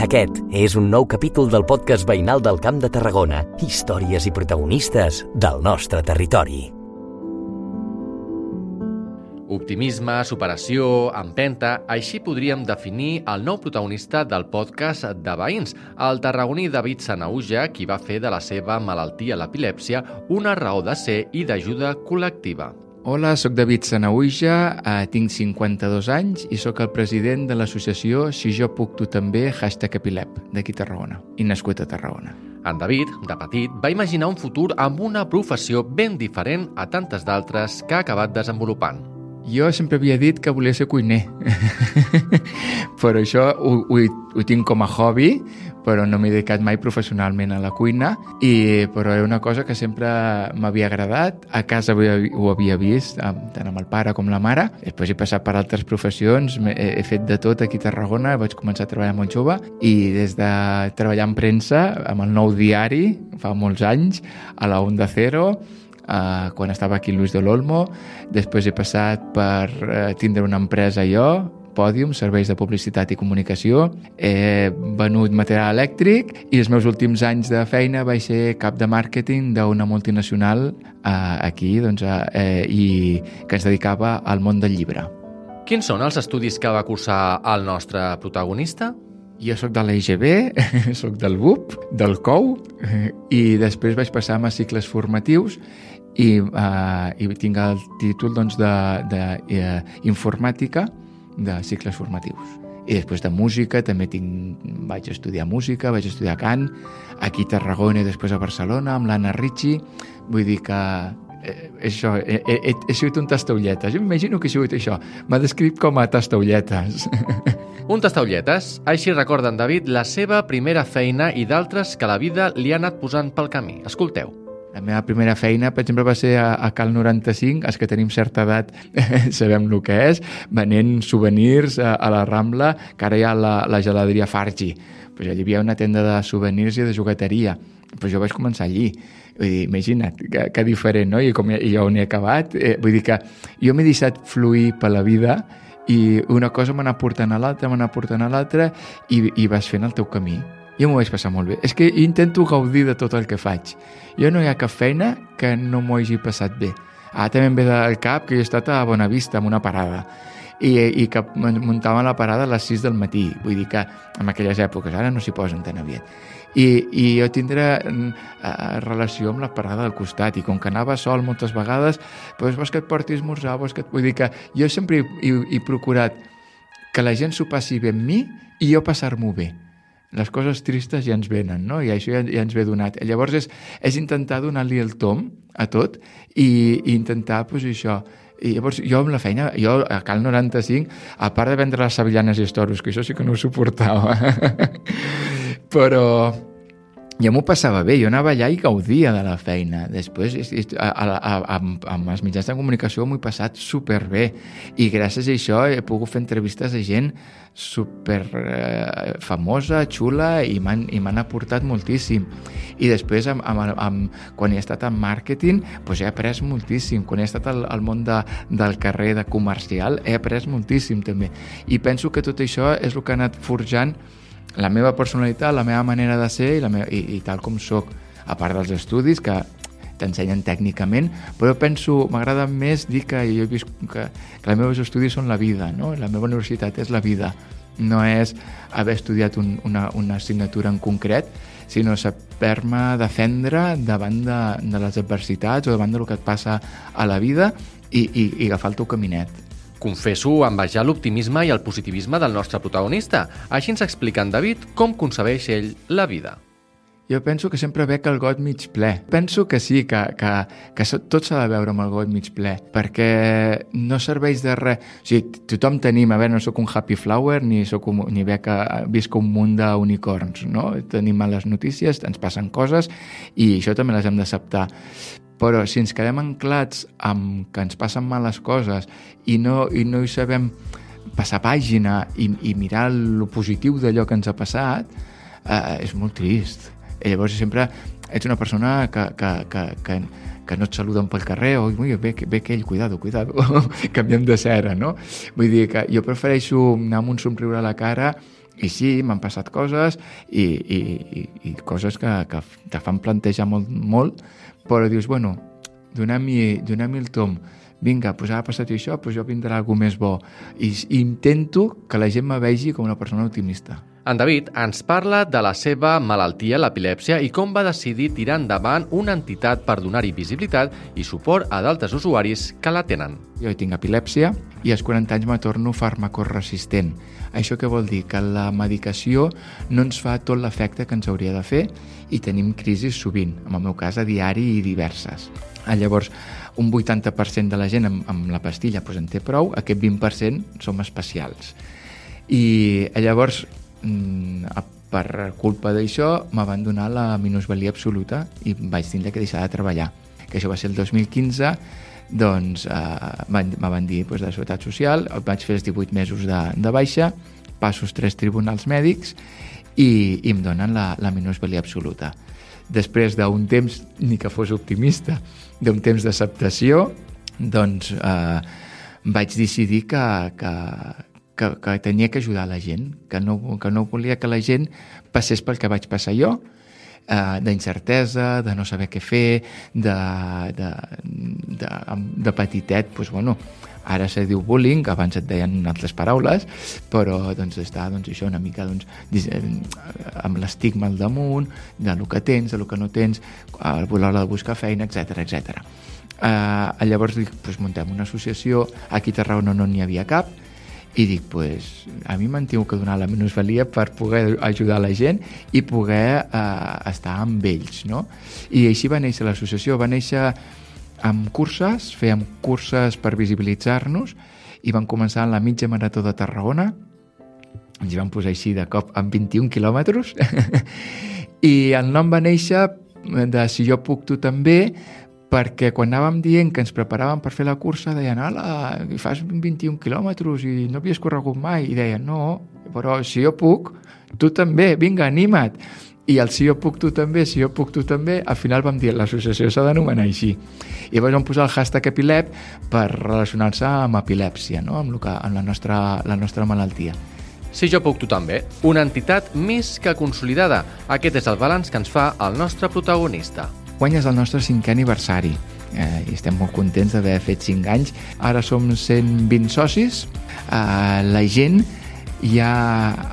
Aquest és un nou capítol del podcast veïnal del Camp de Tarragona, històries i protagonistes del nostre territori. Optimisme, superació, empenta, així podríem definir el nou protagonista del podcast de veïns, el tarragoní David Sanauja, qui va fer de la seva malaltia, l'epilèpsia, una raó de ser i d'ajuda col·lectiva. Hola, sóc David Sanauja, eh, tinc 52 anys i sóc el president de l'associació Si jo puc tu també, hashtag Epilep, d'aquí Tarragona, i nascut a Tarragona. En David, de petit, va imaginar un futur amb una professió ben diferent a tantes d'altres que ha acabat desenvolupant. Jo sempre havia dit que volia ser cuiner, però això ho, ho, ho tinc com a hobby, però no m'he dedicat mai professionalment a la cuina, i, però era una cosa que sempre m'havia agradat, a casa ho, havia vist, tant amb el pare com la mare, després he passat per altres professions, he, he fet de tot aquí a Tarragona, vaig començar a treballar molt jove, i des de treballar en premsa, amb el nou diari, fa molts anys, a la Onda Cero, uh, quan estava aquí Luis de l'Olmo, després he passat per uh, tindre una empresa jo, Pòdium, serveis de publicitat i comunicació, he venut material elèctric i els meus últims anys de feina vaig ser cap de màrqueting d'una multinacional uh, aquí doncs, uh, eh, i que es dedicava al món del llibre. Quins són els estudis que va cursar el nostre protagonista? Jo sóc de l'EGB, sóc del BUP, del COU, i després vaig passar a cicles formatius i, uh, i tinc el títol doncs, d'informàtica de, uh, de cicles formatius. I després de música, també tinc, vaig estudiar música, vaig estudiar cant, aquí a Tarragona i després a Barcelona, amb l'Anna Ricci. Vull dir que eh, això, he, he, he sigut un tastaulletes. Jo m'imagino que he sigut això. M'ha descrit com a tastaulletes. Un tastaulletes, així recorda en David la seva primera feina i d'altres que la vida li ha anat posant pel camí. Escolteu. La meva primera feina, per exemple, va ser a, a Cal 95, els que tenim certa edat sabem el que és, venent souvenirs a, a la Rambla, que ara hi ha la, la geladeria Fargi. Pues allà hi havia una tenda de souvenirs i de jugueteria. Pues jo vaig començar allí. Vull dir, imagina't, que, que diferent, no? I com i on he acabat. Eh, vull dir que jo m'he deixat fluir per la vida i una cosa m'ha anat portant a l'altra, m'ha anat portant a l'altra i, i vas fent el teu camí jo m'ho vaig passar molt bé. És que intento gaudir de tot el que faig. Jo no hi ha cap feina que no m'ho hagi passat bé. Ara també em ve del cap que jo he estat a Bonavista, en una parada, i, i que muntava la parada a les 6 del matí. Vull dir que en aquelles èpoques, ara no s'hi posen tan aviat. I, i jo tindré uh, relació amb la parada del costat i com que anava sol moltes vegades doncs vols que et porti a esmorzar vols que et... vull dir que jo sempre he, he, he procurat que la gent s'ho passi bé amb mi i jo passar-m'ho bé les coses tristes ja ens venen, no? I això ja, ja ens ve donat. Llavors és, és intentar donar-li el tom a tot i, i intentar, doncs, això, i llavors jo amb la feina, jo a Cal 95, a part de vendre les sevillanes i estoros, que això sí que no ho suportava, però jo m'ho passava bé, jo anava allà i gaudia de la feina. Després, a, a, a, amb, els mitjans de comunicació m'ho he passat superbé i gràcies a això he pogut fer entrevistes a gent super eh, famosa, xula i m'han aportat moltíssim. I després, amb, amb, amb, quan he estat en màrqueting, doncs he après moltíssim. Quan he estat al, al món de, del carrer de comercial, he après moltíssim també. I penso que tot això és el que ha anat forjant la meva personalitat, la meva manera de ser i, la meva, i, i tal com sóc, a part dels estudis que t'ensenyen tècnicament, però penso, m'agrada més dir que jo he vist que, que els meus estudis són la vida, no? la meva universitat és la vida, no és haver estudiat un, una, una assignatura en concret, sinó saber-me defendre davant de, de les adversitats o davant del que et passa a la vida i, i, i agafar el teu caminet. Confesso envejar l'optimisme i el positivisme del nostre protagonista. Així ens explica en David com concebeix ell la vida. Jo penso que sempre veig el got mig ple. Penso que sí, que, que, que tot s'ha de veure amb el got mig ple, perquè no serveix de res. O sigui, tothom tenim, a veure, no sóc un happy flower, ni, soc un, ni veig que visc un munt d'unicorns, no? Tenim males notícies, ens passen coses, i això també les hem d'acceptar. Però si ens quedem anclats amb que ens passen males coses i no, i no hi sabem passar pàgina i, i mirar el positiu d'allò que ens ha passat, eh, és molt trist. I llavors sempre ets una persona que, que, que, que, que no et saluden pel carrer o ui, ve, ve aquell, cuidado, cuidado, canviem de cera, no? Vull dir que jo prefereixo anar amb un somriure a la cara I sí, m'han passat coses i, i, i, i coses que, que te fan plantejar molt, molt, però dius, bueno, donem-hi donem el tom, vinga, pues ha passat això, pues jo vindrà alguna més bo. I intento que la gent me vegi com una persona optimista. En David ens parla de la seva malaltia, l'epilèpsia, i com va decidir tirar endavant una entitat per donar-hi visibilitat i suport a d'altres usuaris que la tenen. Jo tinc epilèpsia i als 40 anys me torno farmacoresistent. Això què vol dir? Que la medicació no ens fa tot l'efecte que ens hauria de fer i tenim crisis sovint, en el meu cas a diari i diverses. Ah, llavors, un 80% de la gent amb, amb la pastilla doncs, en té prou, aquest 20% som especials. I llavors Mm, per culpa d'això me van donar la minusvalia absoluta i vaig tindre que deixar de treballar que això va ser el 2015 doncs eh, me van dir doncs, de Seguretat Social, vaig fer els 18 mesos de, de baixa, passo els tres tribunals mèdics i, i em donen la, la minusvalia absoluta. Després d'un temps, ni que fos optimista, d'un temps d'acceptació, doncs eh, vaig decidir que, que, que, que tenia que ajudar la gent, que no, que no volia que la gent passés pel que vaig passar jo, eh, d'incertesa, de no saber què fer, de, de, de, de petitet, doncs, bueno, ara se diu bullying, abans et deien altres paraules, però doncs, està doncs, això una mica doncs, eh, amb l'estigma al damunt, de lo que tens, de lo que no tens, a l'hora de buscar feina, etc etc. Eh, llavors dic, doncs, muntem una associació, aquí a Tarragona no n'hi havia cap, i dic, pues, a mi m'han tingut que donar la minusvalia per poder ajudar la gent i poder eh, estar amb ells, no? I així va néixer l'associació, va néixer amb curses, fèiem curses per visibilitzar-nos i van començar en la mitja marató de Tarragona, ens hi van posar així de cop amb 21 quilòmetres. I el nom va néixer de Si jo puc, tu també, perquè quan anàvem dient que ens preparàvem per fer la cursa deien, ala, fas 21 quilòmetres i no havies corregut mai i deien, no, però si jo puc tu també, vinga, anima't i el si jo puc tu també, si jo puc tu també al final vam dir, l'associació s'ha d'anomenar així i llavors vam posar el hashtag epilep per relacionar-se amb epilèpsia no? amb, que, amb la, nostra, la nostra malaltia si jo puc, tu també. Una entitat més que consolidada. Aquest és el balanç que ens fa el nostre protagonista. Guany és el nostre cinquè aniversari eh, i estem molt contents d'haver fet 5 anys. Ara som 120 socis. Eh, la gent ja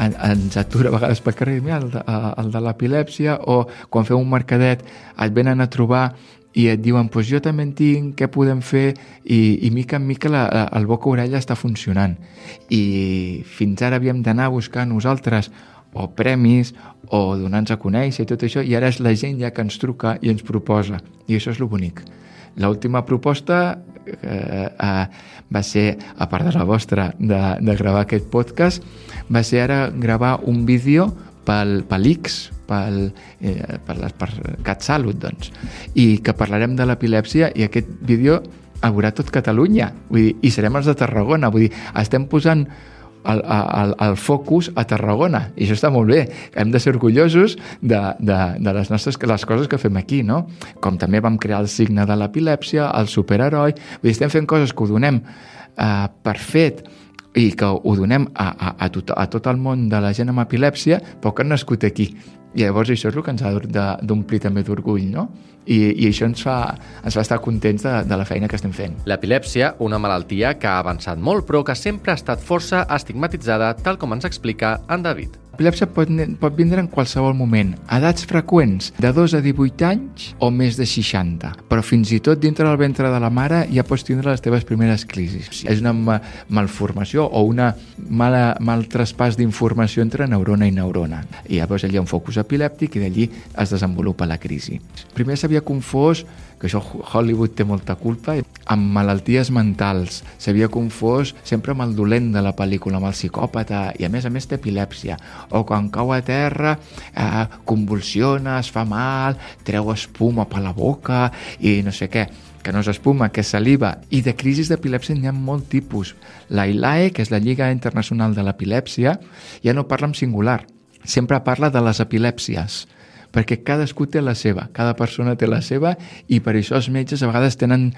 ens atura a vegades pel carrer, mira, el de, de l'epilèpsia, o quan feu un mercadet et venen a trobar i et diuen, pues jo també en tinc, què podem fer? I, i mica en mica la, el boca-orella està funcionant. I fins ara havíem d'anar a buscar nosaltres o premis o donar-nos a conèixer i tot això, i ara és la gent ja que ens truca i ens proposa, i això és lo bonic. L'última proposta eh, eh, va ser, a part de la vostra, de, de gravar aquest podcast, va ser ara gravar un vídeo pel, pel X, pel, eh, per, les, per CatSalut, doncs, i que parlarem de l'epilèpsia i aquest vídeo el veurà tot Catalunya, vull dir, i serem els de Tarragona, vull dir, estem posant el, el, el focus a Tarragona i això està molt bé, hem de ser orgullosos de, de, de les nostres les coses que fem aquí, no? Com també vam crear el signe de l'epilèpsia, el superheroi, vull dir, estem fent coses que ho donem eh, per fet i que ho donem a, a, a, tot, a tot el món de la gent amb epilèpsia, però que han nascut aquí. Llavors això és el que ens ha d'omplir també d'orgull, no? I, i això ens fa, ens fa estar contents de, de la feina que estem fent. L'epilèpsia, una malaltia que ha avançat molt però que sempre ha estat força estigmatitzada, tal com ens explica en David. L'epilèpsia pot, pot vindre en qualsevol moment, edats freqüents, de 2 a 18 anys o més de 60. Però fins i tot dintre del ventre de la mare ja pots tindre les teves primeres crisis. És una ma malformació o una mala, mal traspàs d'informació entre neurona i neurona. I llavors allà hi ha un focus epilèptic i d'allí es desenvolupa la crisi. Primer s'havia confós que això Hollywood té molta culpa, amb malalties mentals. S'havia confós sempre amb el dolent de la pel·lícula, amb el psicòpata, i a més a més té epilèpsia. O quan cau a terra, eh, convulsiona, es fa mal, treu espuma per la boca i no sé què que no és espuma, que és saliva, i de crisis d'epilèpsia n'hi ha molt tipus. La ILAE, que és la Lliga Internacional de l'Epilèpsia, ja no parla en singular, sempre parla de les epilèpsies perquè cadascú té la seva, cada persona té la seva i per això els metges a vegades tenen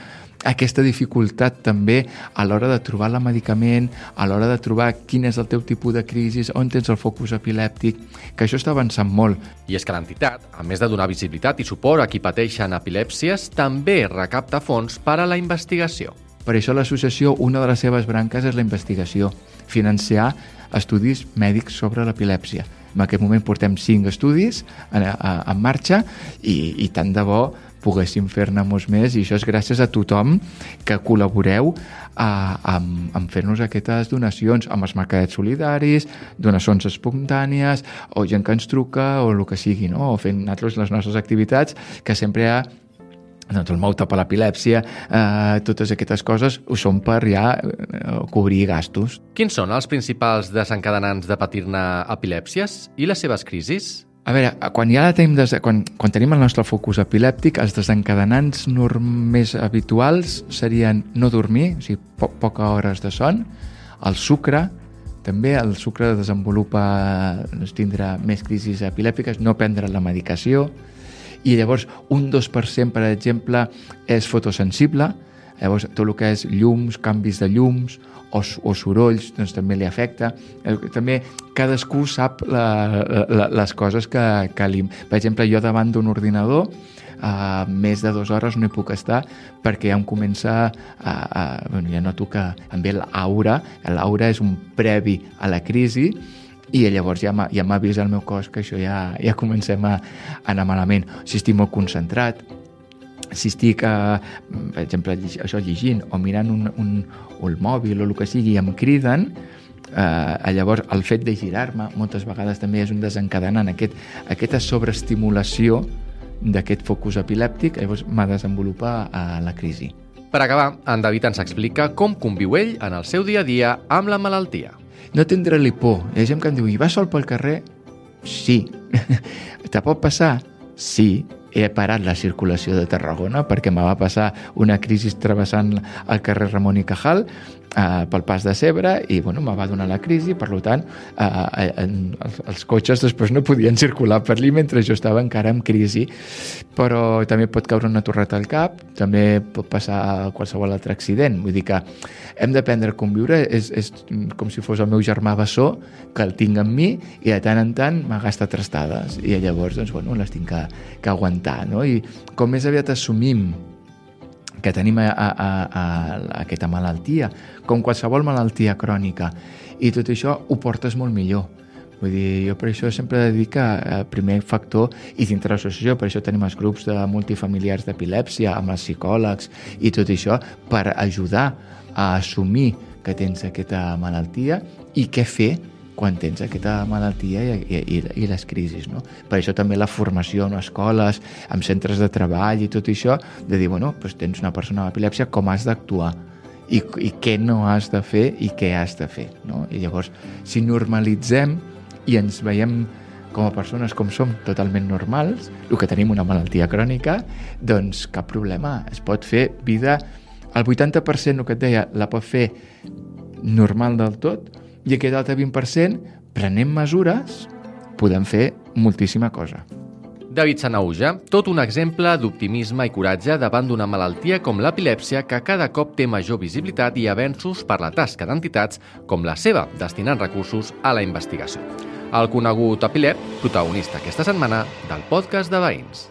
aquesta dificultat també a l'hora de trobar el medicament, a l'hora de trobar quin és el teu tipus de crisi, on tens el focus epilèptic, que això està avançant molt. I és que l'entitat, a més de donar visibilitat i suport a qui pateixen epilèpsies, també recapta fons per a la investigació. Per això l'associació, una de les seves branques és la investigació, financiar estudis mèdics sobre l'epilèpsia. En aquest moment portem cinc estudis en, en marxa i, i tant de bo poguéssim fer-ne molts més i això és gràcies a tothom que col·laboreu a, amb, amb fer-nos aquestes donacions amb els mercadets solidaris, donacions espontànies o gent que ens truca o el que sigui, no? o fent nosaltres les nostres activitats que sempre hi ha doncs el moute per l'epilèpsia, eh, totes aquestes coses ho són per ja eh, cobrir gastos. Quins són els principals desencadenants de patir-ne epilèpsies i les seves crisis? A veure, quan, ja tenim des... quan, quan tenim el nostre focus epilèptic, els desencadenants més habituals serien no dormir, o sigui, po poca hores de son, el sucre, també el sucre desenvolupa doncs, tindre més crisis epilèptiques, no prendre la medicació, i llavors un 2%, per exemple, és fotosensible, llavors tot el que és llums, canvis de llums o, o sorolls doncs, també li afecta. També cadascú sap la, la, les coses que, que li... Per exemple, jo davant d'un ordinador uh, més de dues hores no hi puc estar perquè ja em comença a, a, bueno, ja noto que em ve l'aura l'aura és un previ a la crisi i llavors ja vist el meu cos que això ja, ja comencem a, a anar malament. Si estic molt concentrat, si estic, eh, per exemple, això llegint o mirant un, un, un mòbil o el que sigui i em criden, eh, llavors el fet de girar-me moltes vegades també és un desencadenant aquest, aquesta sobreestimulació d'aquest focus epilèptic llavors m'ha desenvolupar a la crisi. Per acabar, en David ens explica com conviu ell en el seu dia a dia amb la malaltia. No tindre-li por. Hi ha gent que em diu, i vas sol pel carrer? Sí. Te pot passar? Sí he parat la circulació de Tarragona perquè me va passar una crisi travessant el carrer Ramon i Cajal eh, pel pas de Cebre i bueno, me va donar la crisi, per tant eh, eh, els, els cotxes després no podien circular per allà mentre jo estava encara en crisi però també pot caure una torreta al cap també pot passar qualsevol altre accident vull dir que hem d'aprendre a conviure és, és com si fos el meu germà bessó que el tinc amb mi i de tant en tant m'agasta trastades i llavors doncs, bueno, les tinc que, que aguantar no? I com més aviat assumim que tenim a, a, a, a aquesta malaltia, com qualsevol malaltia crònica, i tot això ho portes molt millor. Vull dir, jo per això sempre dir que el primer factor, i dintre l'associació, per això tenim els grups de multifamiliars d'epilèpsia, amb els psicòlegs i tot això, per ajudar a assumir que tens aquesta malaltia i què fer quan tens aquesta malaltia i, i, i, les crisis. No? Per això també la formació en escoles, en centres de treball i tot això, de dir, bueno, doncs tens una persona amb epilèpsia, com has d'actuar? I, i què no has de fer i què has de fer. No? I llavors, si normalitzem i ens veiem com a persones com som totalment normals, el que tenim una malaltia crònica, doncs cap problema. Es pot fer vida... El 80% el que et deia la pot fer normal del tot, i aquest altre 20%, prenem mesures, podem fer moltíssima cosa. David Sanauja, tot un exemple d'optimisme i coratge davant d'una malaltia com l'epilèpsia que cada cop té major visibilitat i avenços per la tasca d'entitats com la seva, destinant recursos a la investigació. El conegut Epilep, protagonista aquesta setmana del podcast de Veïns.